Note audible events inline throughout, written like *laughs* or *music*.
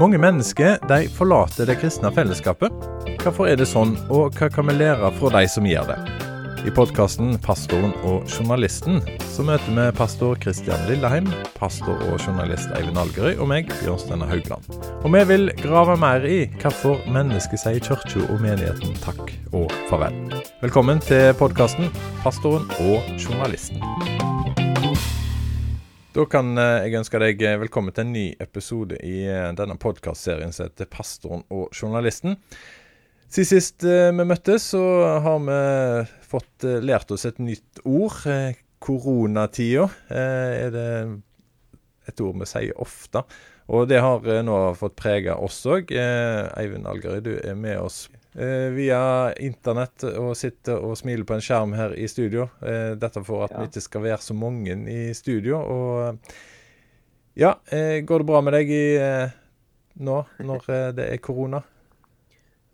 Mange mennesker de forlater det kristne fellesskapet. Hvorfor er det sånn, og hva kan vi lære fra de som gjør det? I podkasten 'Pastoren og journalisten' så møter vi pastor Kristian Lilleheim, pastor og journalist Eivind Algerøy og meg, Bjørn Haugland. Og vi vil grave mer i hvorfor mennesket sier kirka og menigheten takk og farvel. Velkommen til podkasten 'Pastoren og journalisten'. Da kan eh, jeg ønske deg eh, velkommen til en ny episode i eh, denne podkastserien som heter 'Pastoren og journalisten'. Siden sist vi møttes, så har vi fått lært oss et nytt ord. Koronatida er det et ord vi sier ofte. Og det har nå fått prege oss òg. Eivind Algerøy, du er med oss via internett og sitter og smiler på en skjerm her i studio. dette for at ja. vi ikke skal være så mange i studio. Og ja, går det bra med deg i, nå når det er korona?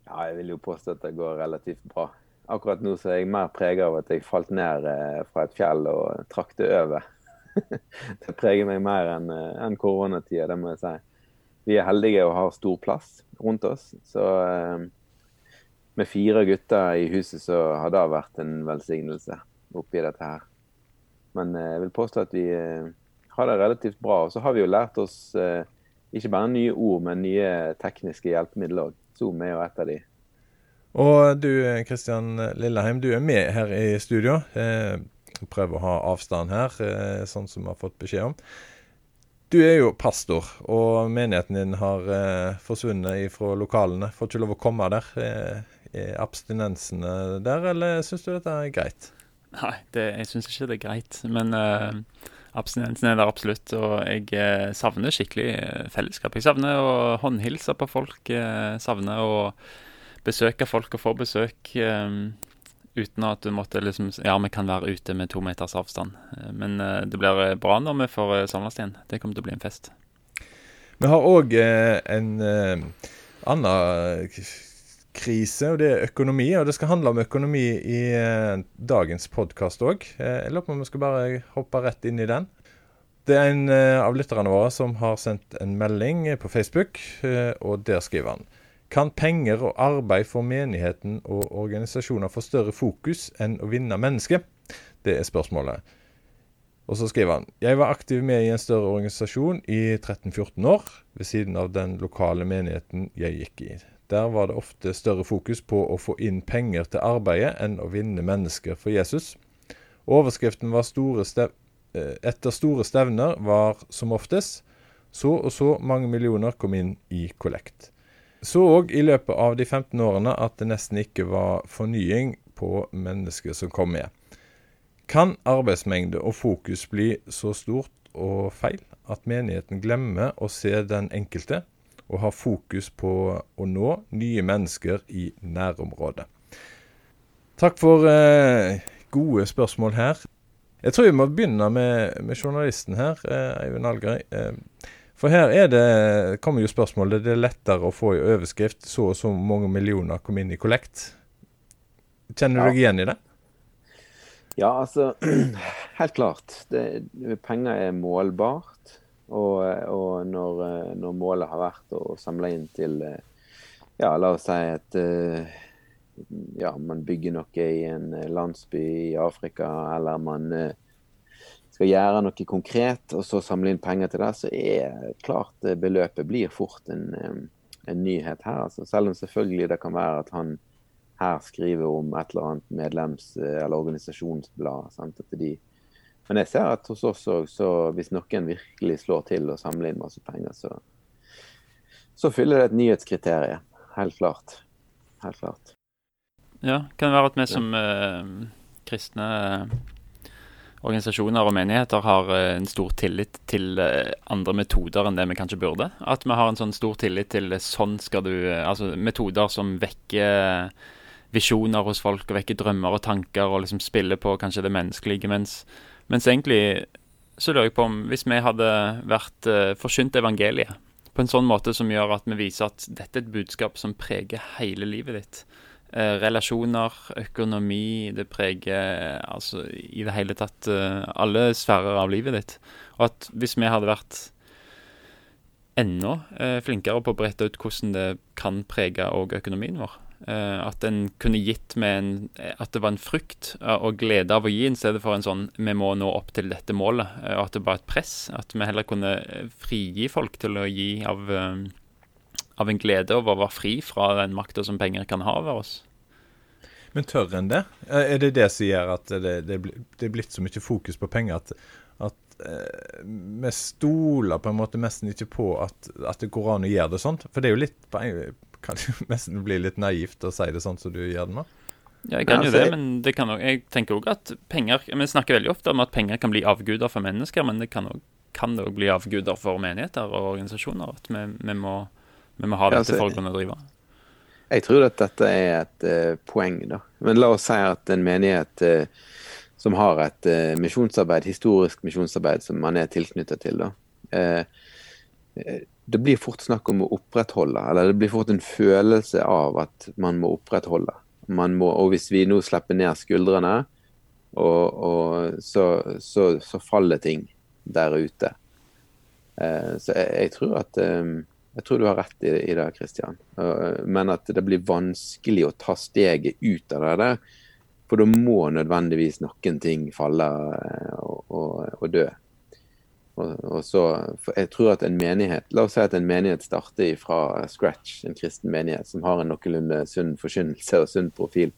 Ja, jeg vil jo påstå at det går relativt bra. Akkurat nå så er jeg mer prega av at jeg falt ned fra et fjell og trakk det over. *laughs* det preger meg mer enn en koronatida, det må jeg si. Vi er heldige og har stor plass rundt oss. Så med fire gutter i huset, så har det vært en velsignelse oppi dette her. Men eh, jeg vil påstå at vi eh, har det relativt bra. Og så har vi jo lært oss eh, ikke bare nye ord, men nye tekniske hjelpemidler òg. Zoom er jo et av de. Og du Kristian Lilleheim, du er med her i studio. Prøver å ha avstand her, sånn som vi har fått beskjed om. Du er jo pastor, og menigheten din har forsvunnet fra lokalene. Får ikke lov å komme der. Er abstinensene der, eller syns du dette er greit? Nei, det, jeg syns ikke det er greit. Men uh, abstinensen er der absolutt. Og jeg uh, savner skikkelig uh, fellesskap. Jeg savner å håndhilse på folk. Jeg savner å besøke folk og få besøk. uten at du måtte liksom Ja, vi kan være ute med to meters avstand. men det blir bra når vi får samles igjen. Det kommer til å bli en fest. Vi har òg en annen krise, og det er økonomi. Og det skal handle om økonomi i eh, dagens podkast òg. Eh, jeg lurer på om vi skal bare hoppe rett inn i den. Det er en eh, av lytterne våre som har sendt en melding på Facebook, eh, og der skriver han Kan penger og arbeid for menigheten og organisasjoner få større fokus enn å vinne mennesket? Det er spørsmålet. Og så skriver han Jeg var aktiv med i en større organisasjon i 13-14 år, ved siden av den lokale menigheten jeg gikk i. Der var det ofte større fokus på å få inn penger til arbeidet enn å vinne mennesker for Jesus. Overskriften var store eh, etter store stevner var som oftest så og så mange millioner kom inn i kollekt. Så òg i løpet av de 15 årene at det nesten ikke var fornying på mennesker som kom med. Kan arbeidsmengde og fokus bli så stort og feil at menigheten glemmer å se den enkelte, og ha fokus på å nå nye mennesker i nærområdet. Takk for eh, gode spørsmål her. Jeg tror vi må begynne med, med journalisten her, eh, Eivind Algerøy. Eh, for her er det, kommer jo spørsmålet det er lettere å få i overskrift så og så mange millioner kom inn i kollekt. Kjenner du deg igjen i det? Ja, altså *clears throat* Helt klart. Det, penger er målbart. Og, og når, når, målet har vært å samle inn til ja, la oss si at ja, man bygger noe i en landsby i Afrika, eller man skal gjøre noe konkret og så samle inn penger til det, så er klart beløpet blir fort en, en nyhet her. Altså, selv om selvfølgelig det kan være at han her skriver om et eller annet medlems- eller organisasjonsblad. Sant? At de men jeg ser at hos oss òg, så hvis noen virkelig slår til og samler inn masse penger, så, så fyller det et nyhetskriterium. Helt klart. Helt klart. Ja, kan det være at vi som eh, kristne organisasjoner og menigheter har eh, en stor tillit til eh, andre metoder enn det vi kanskje burde. At vi har en sånn stor tillit til eh, sånn skal du Altså metoder som vekker visjoner hos folk og vekker drømmer og tanker og liksom spiller på kanskje det menneskelige. mens mens egentlig så lurer jeg på om hvis vi hadde vært uh, forsynt evangeliet på en sånn måte som gjør at vi viser at dette er et budskap som preger hele livet ditt. Eh, relasjoner, økonomi. Det preger altså i det hele tatt eh, alle sfærer av livet ditt. Og at hvis vi hadde vært enda eh, flinkere på å brette ut hvordan det kan prege òg økonomien vår, Eh, at en kunne gitt med en At det var en frykt og glede av å gi, i stedet for en sånn 'vi må nå opp til dette målet', og at det var et press. At vi heller kunne frigi folk til å gi av, av en glede over å være fri fra den makta som penger kan ha over oss. Men tør en det? Er det det som gjør at det, det, det er blitt så mye fokus på penger at, at eh, vi stoler på en måte nesten ikke på at, at, det går an å gjøre det sånn? For det er jo litt kan jo *laughs* nesten bli litt naivt å si det sånn som du gjør det nå? Ja, jeg kan jo det, men det kan også, jeg tenker òg at penger Vi snakker veldig ofte om at penger kan bli avguder for mennesker, men det kan òg bli avguder for menigheter og organisasjoner. At vi, vi, må, vi må, ha dette for å kunne drive. Jeg tror at dette er et uh, poeng, da. Men la oss si at en menighet uh, som har et uh, misjonsarbeid, historisk misjonsarbeid som man er tilknyttet til, da det blir fort snakk om å opprettholde, eller det blir fort en følelse av at man må opprettholde. Man må, og hvis vi nå slipper ned skuldrene, og, og så, så, så, faller ting der ute. Så jeg, jeg, tror at eh, jeg tror du har rett i, i det, Kristian. Uh, men at det blir vanskelig å ta steget ut av det der. For da må nødvendigvis noen ting falle eh, og, og, og dø. Og, og så, jeg tror at en menighet, La oss si at en menighet starter fra scratch, en kristen menighet som har en noenlunde sunn forkynnelse og sunn profil.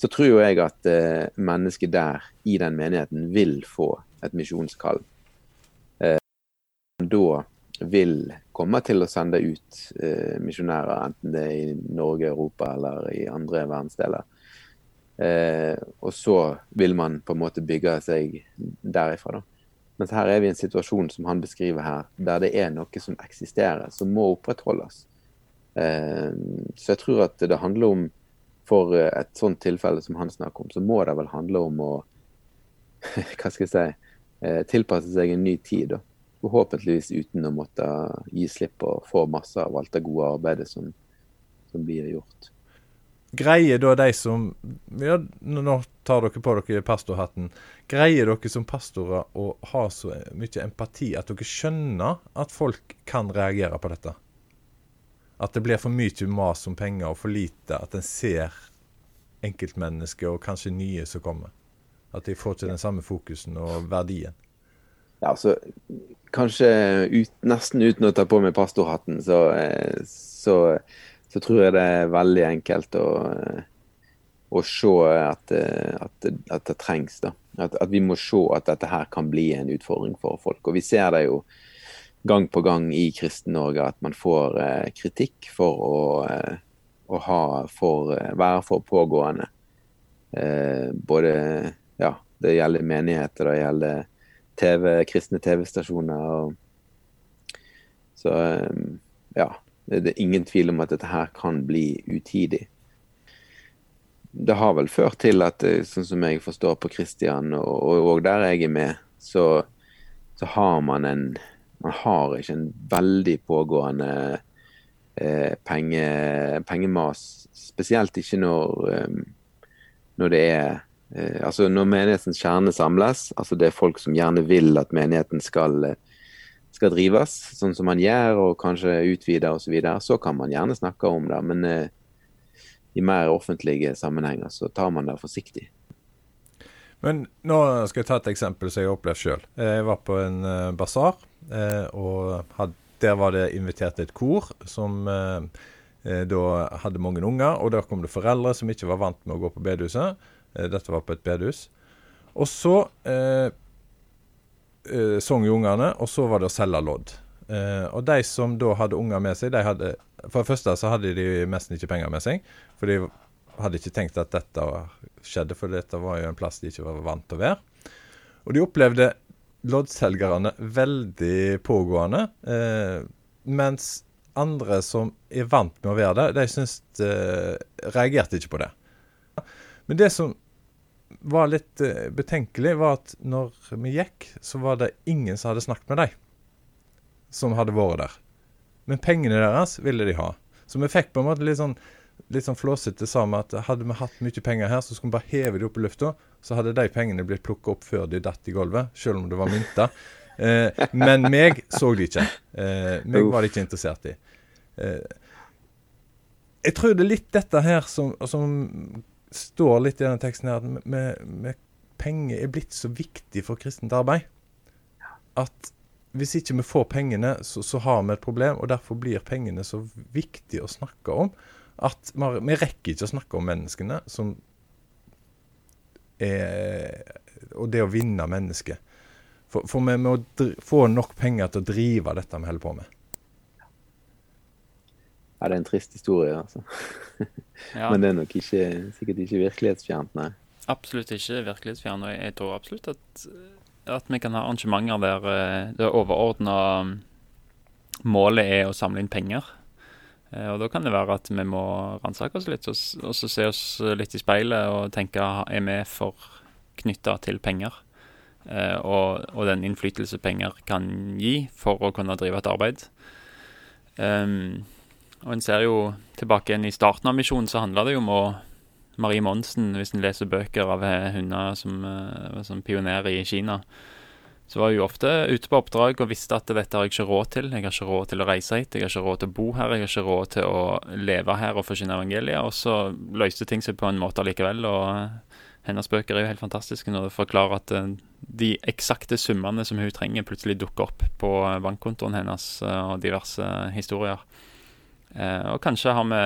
Så tror jeg at eh, mennesket der, i den menigheten, vil få et misjonskall. Eh, da vil komme til å sende ut eh, misjonærer, enten det er i Norge, Europa eller i andre verdensdeler. Eh, og så vil man på en måte bygge seg derifra, da. Mens her er vi i en situasjon som han beskriver her, der det er noe som eksisterer, som må opprettholdes. Eh, så jeg tror at det handler om, for et sånt tilfelle som han snakker om, så må det vel handle om å *laughs* hva skal jeg si, eh, tilpasse seg en ny tid. da. Forhåpentligvis uten å måtte gi slipp og få masse av alt det gode arbeidet som, som blir gjort. Greier da de som ja, Nå tar dere på dere pastorhatten. Greier dere som pastorer å ha så mye empati at dere skjønner at folk kan reagere på dette? At det blir for mye mas om penger og for lite at en ser enkeltmennesker og kanskje nye som kommer? At de får ikke den samme fokusen og verdien? Ja, så Kanskje ut, nesten uten å ta på meg pastorhatten, så, eh, så så tror jeg det er veldig enkelt å, å se at, at, at, det trengs. da. At, at, vi må se at dette her kan bli en utfordring for folk. Og vi ser det jo gang på gang i Kristen-Norge at man får eh, kritikk for å, å ha, for, eh, være for pågående. Eh, både ja, det gjelder menigheter, det gjelder TV, kristne TV-stasjoner. Så eh, ja, det er ingen tvil om at dette her kan bli utidig. Det har vel ført til at, eh, sånn som jeg forstår på Kristian, og, og, der jeg er med, så, så, har man en Man har ikke en veldig pågående eh, penge, pengemas. Spesielt ikke når, um, når det er eh, Altså når menighetens kjerne samles, altså det er folk som gjerne vil at menigheten skal eh, skal drives, sånn som man gjør, og kanskje utvide osv., så, videre, så kan man gjerne snakke om det. Men eh, i mer offentlige sammenhenger så tar man det forsiktig. Men nå skal jeg ta et eksempel som jeg har opplevd sjøl. Jeg var på en uh, basar, eh, og had, der var det invitert et kor som eh, da hadde mange unger. Og der kom det foreldre som ikke var vant med å gå på bedehuset. Dette var på et bedehus. Og så eh, sang ungene, og så var det å selge lodd. Eh, og de som da hadde unger med seg, de hadde For det første så hadde de nesten ikke penger med seg. For de hadde ikke tenkt at dette skjedde, for dette var jo en plass de ikke var vant til å være. Og de opplevde loddselgerne veldig pågående. Eh, mens andre som er vant med å være der, de syns eh, reagerte ikke på det. Men det som var litt uh, betenkelig, var at når vi gikk, så var det ingen som hadde snakket med dem som hadde vært der. Men pengene deres ville de ha. Så vi fikk på en måte litt sånn litt sånn flåsete sammen at hadde vi hatt mye penger her, så skulle vi bare heve de opp i lufta. Så hadde de pengene blitt plukka opp før de datt i gulvet, selv om det var mynter. Eh, men meg så de ikke. Eh, meg var de ikke interessert i. Eh, jeg tror det er litt dette her som, som står litt i denne teksten her, at med, med penger er blitt så viktig for kristent arbeid. At hvis ikke vi får pengene, så, så, har vi et problem. Og derfor blir pengene så viktig å snakke om at vi, rekker ikke å snakke om menneskene som er Og det å vinne mennesket. For, for vi må få nok penger til å drive dette vi holder på med. Ja, det er en trist historie, altså. *laughs* ja. Men det er nok ikke, sikkert ikke virkelighetsfjernt, nei. Absolutt ikke virkelighetsfjernt. Og jeg tror absolutt at, at vi kan ha arrangementer der eh, det overordna målet er å samle inn penger. Eh, og Da kan det være at vi må ransake oss litt, og, og, så se oss litt i speilet og tenke er vi for knytta til penger? Uh, og, og, den innflytelse penger kan gi for å kunne drive et arbeid. Um, og en ser jo tilbake igjen i starten av misjonen, så handla det jo om å Marie Monsen, hvis en leser bøker av hunder som, uh, som pioner i Kina, så var hun ofte ute på oppdrag og visste at dette har jeg ikke råd til. Jeg har ikke råd til å reise hit, jeg har ikke råd til å bo her, jeg har ikke råd til å leve her og forsyne evangeliet. Og så løste ting seg på en måte allikevel. og uh, hennes bøker er jo helt fantastiske når det forklarer at uh, de eksakte summene som hun trenger, plutselig dukker opp på bankkontoen hennes og diverse historier. Eh, og kanskje har vi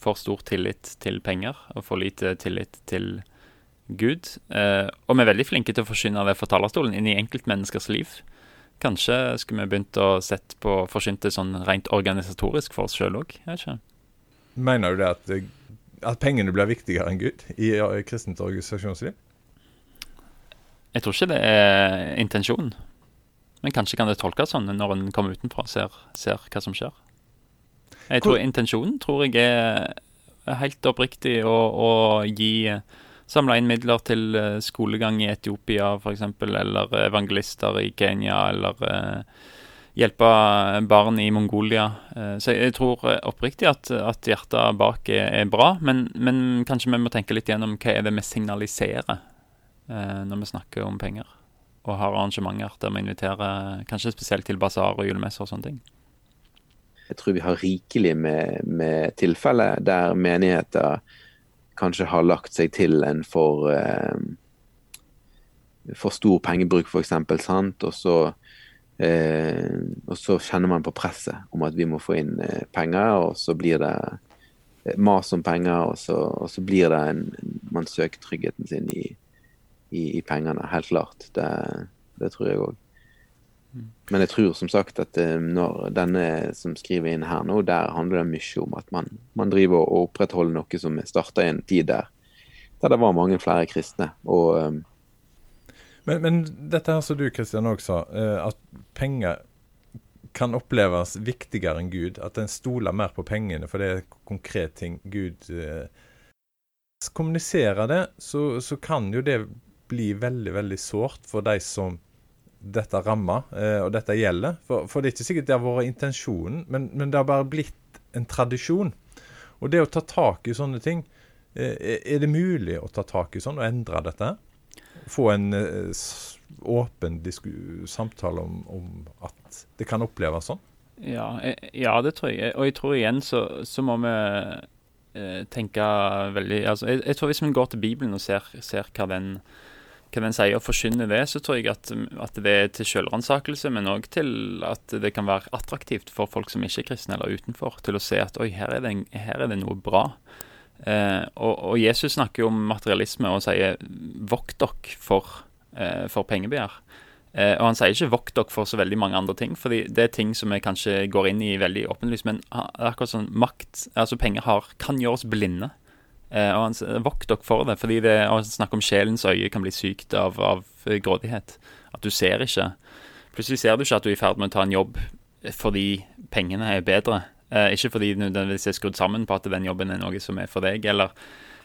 for stor tillit til penger og for lite tillit til Gud. Eh, og vi er veldig flinke til å forsyne det for talerstolen inn i enkeltmenneskers liv. Kanskje skulle vi begynt å sette på forsynt det sånn rent organisatorisk for oss sjøl òg? Mener du det at, at, pengene blir viktigere enn Gud i kristent organisasjonsliv? Jeg tror ikke det er intensjonen. Men kanskje kan det tolkes sånn når en kommer utenfra og ser, ser hva som skjer. Jeg tror Intensjonen tror jeg er helt oppriktig å, å gi Samle inn midler til eh, skolegang i Etiopia f.eks., eller evangelister i Kenya, eller uh, hjelpe barn i Mongolia. Så jeg tror oppriktig at, at hjertet bak er, er bra, men, men, kanskje vi må tenke litt gjennom hva er det vi signaliserer når vi snakker om penger, og har arrangementer der vi inviterer kanskje spesielt til basar og julemesser og sånne ting. Jeg tror vi har rikelig med, med tilfeller der menigheter kanskje har lagt seg til en for, eh, for stor pengebruk, f.eks. Og, så, eh, og så kjenner man på presset om at vi må få inn eh, penger, og så blir det eh, mas om penger, og så, og så blir det en, Man søker tryggheten sin i, i, i pengene, helt klart. Det, det tror jeg òg. Men jeg tror som sagt at eh, når denne som skriver inn her nå, der handler det mye om at man, man driver og opprettholder noe som starta i en tid der, der det var mange flere kristne. og um, men, men, dette her som du Kristian òg sa, eh, at penger kan oppleves viktigere enn Gud. At en stoler mer på pengene, for det er konkret ting Gud eh, kommuniserer det, så, så, kan jo det bli veldig, veldig sårt for de som dette rammer, eh, og dette gjelder. For, for, det er ikke sikkert det har vært intensjonen, men, men, det har bare blitt en tradisjon. Og det å ta tak i sånne ting eh, Er det mulig å ta tak i sånn og endre dette? Få en eh, åpen samtale om, om, at det kan oppleves sånn? Ja, ja, det tror jeg. Og jeg tror igjen så, så må vi eh, tenke veldig altså, jeg, jeg, tror hvis vi går til Bibelen og ser, ser hva den hva den sier, og forkynner det, så tror jeg at, at det er til selvransakelse, men òg til at det kan være attraktivt for folk som ikke er kristne eller utenfor, til å se at oi, her er det, her er det noe bra. Eh, og, og, Jesus snakker jo om materialisme og sier vokt dere for, eh, for pengebegjær. Eh, og han sier ikke vokt dere for så veldig mange andre ting, fordi det er ting som vi kanskje går inn i veldig åpenlyst, men akkurat sånn makt, altså penger har, kan gjøre oss blinde. Eh, og han Vokt dere for det, fordi det å snakke om sjelens øye kan bli sykt av, av, grådighet. At du ser ikke. Plutselig ser du ikke at du er i ferd med å ta en jobb fordi pengene er bedre. Eh, ikke fordi du nødvendigvis er skrudd sammen på at den jobben er noe som er for deg. Eller,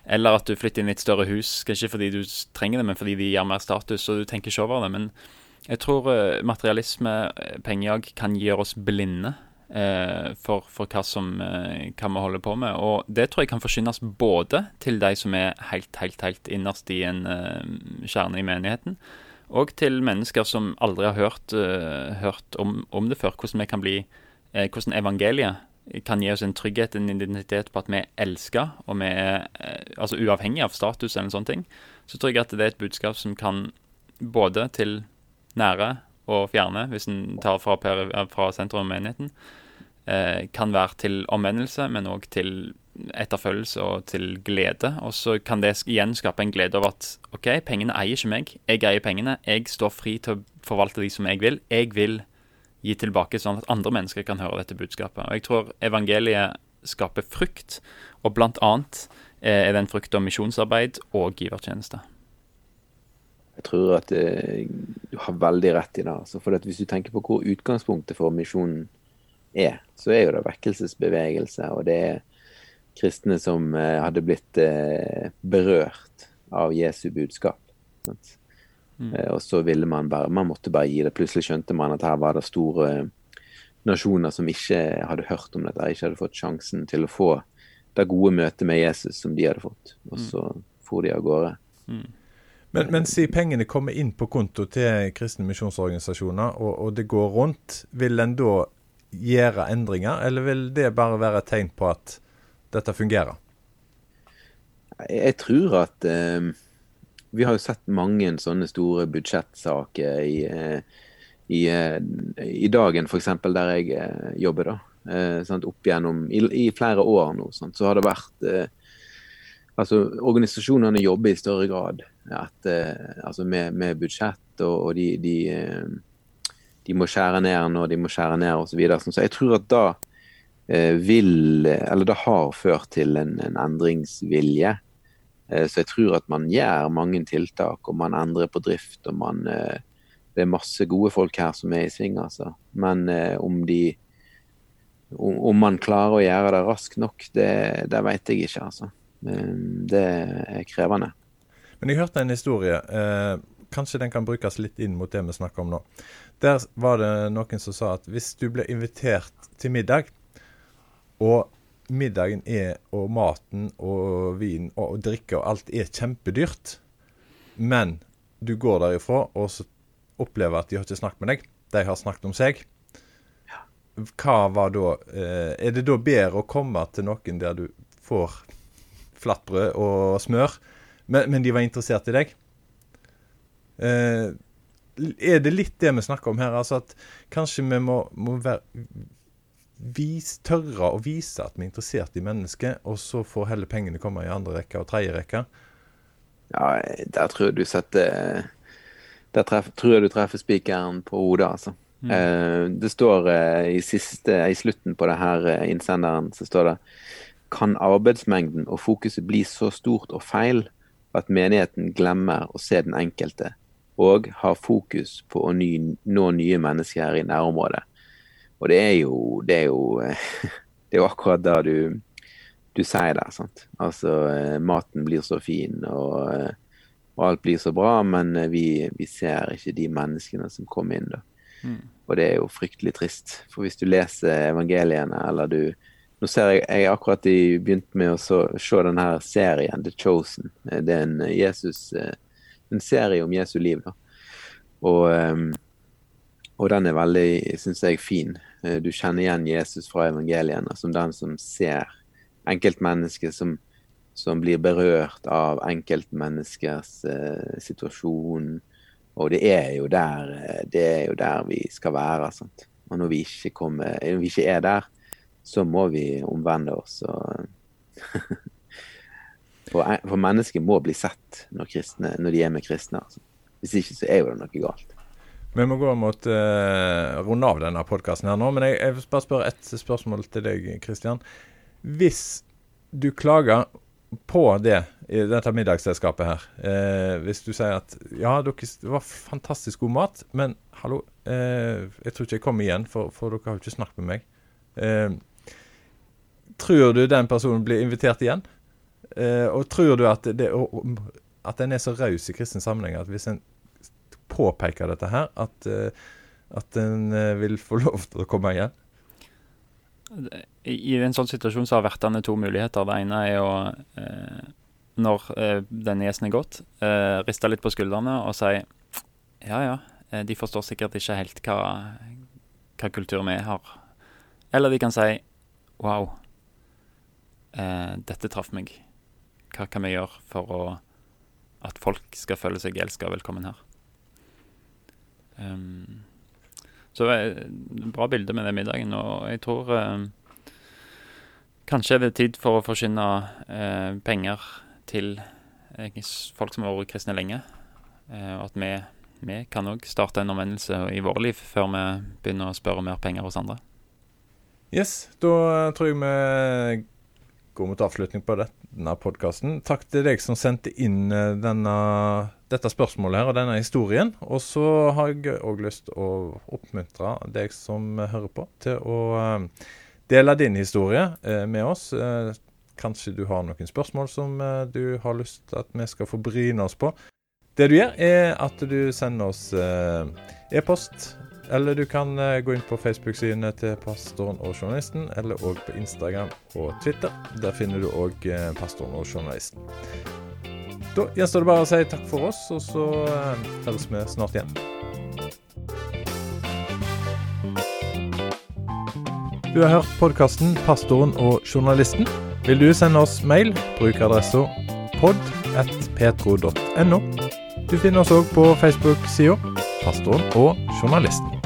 eller at du flytter inn i et større hus, ikke fordi du trenger det, men fordi de gir mer status, og du tenker ikke over det. Men jeg tror uh, materialisme, eh, pengejag, kan gjøre oss blinde eh, for, for hva, som, eh, hva vi holder på med. Og det tror jeg kan forsynes både til de som er helt, helt, helt innerst i en eh, kjerne i menigheten, og til mennesker som aldri har hørt, eh, hørt om, om, det før. Hvordan vi kan bli eh, Hvordan evangeliet kan gi oss en trygghet, en identitet på at vi er elska, og vi er eh, altså uavhengig av status eller sånne ting. Så tror jeg at det er et budskap som kan både til nære og fjerne, hvis en tar fra, fra sentrum av menigheten, eh, kan være til omvendelse, men òg til etterfølgelse og til glede. Og så kan det igjen skape en glede over at OK, pengene eier ikke meg. Jeg eier pengene. Jeg står fri til å forvalte de som jeg vil. Jeg vil gi tilbake, sånn at andre mennesker kan høre dette budskapet. Og Jeg tror evangeliet skaper frukt, og blant annet eh, er den en frukt av misjonsarbeid og givertjeneste. Jeg tror at eh, du har veldig rett i det. Altså. For hvis du tenker på hvor utgangspunktet for misjonen er, så er jo det vekkelsesbevegelse. Og det er kristne som eh, hadde blitt eh, berørt av Jesu budskap. Mm. Eh, og så ville man bare Man måtte bare gi det. Plutselig skjønte man at her var det store nasjoner som ikke hadde hørt om dette, ikke hadde fått sjansen til å få det gode møtet med Jesus som de hadde fått. Og mm. så for de av gårde. Mm. Men, men si pengene kommer inn på konto til kristne misjonsorganisasjoner, og, og, det går rundt. Vil en da gjøre endringer, eller vil det bare være et tegn på at dette fungerer? Jeg tror at eh, Vi har jo sett mange sånne store budsjettsaker i, eh, i, eh, i dagen, f.eks. der jeg eh, jobber. da. Eh, sant, opp igjennom, i, i, flere år nå, sant, så har det vært eh, altså Organisasjonene jobber i større grad at, eh, altså med, med, budsjett, og, og de, de, eh, de, må skjære ned når de må skjære ned osv. Så, videre. så jeg tror at da eh, vil Eller det har ført til en, en endringsvilje. Så jeg tror at man gjør mange tiltak, og man endrer på drift. og man Det er masse gode folk her som er i sving, altså. Men om de om, man klarer å gjøre det raskt nok, det, det vet jeg ikke, altså. Det er krevende. Men jeg hørte en historie. Eh, kanskje den kan brukes litt inn mot det vi snakker om nå. Der var det noen som sa at hvis du blir invitert til middag, og middagen er, og maten og vin og drikke og alt er kjempedyrt, men du går derifra og så opplever at de har ikke snakket med deg, de har snakket om seg. Hva var da eh, Er det da bedre å komme til noen der du får flatbrød og smør, men, men, de var interessert i deg. Eh, er det litt det vi snakker om her? Altså at kanskje vi må, må være, vis, tørre å vise at vi er interessert i mennesket, og så får heller pengene komme i andre rekke og tredje rekke? Ja, der tror jeg du setter Der treff, tror jeg du treffer spikeren på hodet, altså. Mm. Eh, det står eh, i, siste, i slutten på det her eh, innsenderen så står det kan arbeidsmengden og fokuset bli så stort og feil at menigheten glemmer å se den enkelte, og har fokus på å ny, nå nye mennesker her i nærområdet. Og det er jo, det er jo, *laughs* det er jo akkurat da du, du sier det. sant? Altså, eh, maten blir så fin, og, eh, og alt blir så bra, men eh, vi, vi, ser ikke de menneskene som kommer inn. da. Mm. Og det er jo fryktelig trist. For hvis du leser evangeliene, eller du, nå ser jeg, jeg akkurat begynt med å så, se denne serien, The Chosen. Det er en, Jesus, eh, en serie om Jesu liv. da. Og, ehm, og den er veldig, syns jeg, fin. Eh, du kjenner igjen Jesus fra evangeliene som den som ser enkeltmennesket som, som blir berørt av enkeltmenneskers eh, situasjon. Og det er, jo der, det er jo der vi skal være. Sant? Og når vi kommer, når vi ikke er der, så må vi omvende oss. *laughs* for, for mennesker må bli sett når, kristne, når de er med kristne. Altså. Hvis ikke så er jo det noe galt. Vi må gå mot uh, runde av denne podkasten her nå, men jeg, jeg vil bare spørre ett spørsmål til deg, Kristian. Hvis du klager på det i dette middagsselskapet her, eh, hvis du sier at ja, dere, det var fantastisk god mat, men hallo, eh, jeg tror ikke jeg kommer igjen, for, for dere har jo ikke snakket med meg. Eh, Tror du den personen blir invitert igjen? Eh, og tror du at, det, at en er så raus i kristen sammenheng at hvis en påpeker dette her, at, eh, at en eh, vil få *laughs* lov til å komme igjen? I, en sånn situasjon så har vertene to muligheter. Det ene er å, eh, når eh, denne gjesten er gått, eh, riste litt på skuldrene og si ja ja, eh, de forstår sikkert ikke helt hva, hva kultur vi har. Eller de kan si wow, eh, dette traff meg. Hva kan vi gjøre for å, at folk skal føle seg elska og velkommen her? Um, så eh, bra bilde med den middagen, og jeg tror eh, kanskje er det tid for å forsyne eh, penger til eh, folk som har vært kristne lenge. Eh, og at vi, vi kan òg starte en omvendelse i våre liv før vi begynner å spørre mer penger hos andre. Yes, da tror jeg vi går mot avslutning på denne podkasten. Takk til deg som sendte inn eh, denne, dette spørsmålet her og denne historien. Og så har jeg òg lyst til å oppmuntre deg som hører på, til å eh, dele din historie eh, med oss. Kanskje du har noen spørsmål som du har lyst til at vi skal få bryne oss på. Det du gjør, er at du sender oss e-post eller du kan uh, gå inn på Facebook-sidene til pastoren og journalisten, eller òg på Instagram og Twitter. Der finner du òg uh, pastoren og journalisten. Da gjenstår det bare å si takk for oss, og så uh, høres vi snart igjen. Du har hørt podkasten 'Pastoren og journalisten'. Vil du sende oss mail, bruk adressa pod.petro.no. Du finner oss òg på Facebook-sida 'Pastoren og journalisten.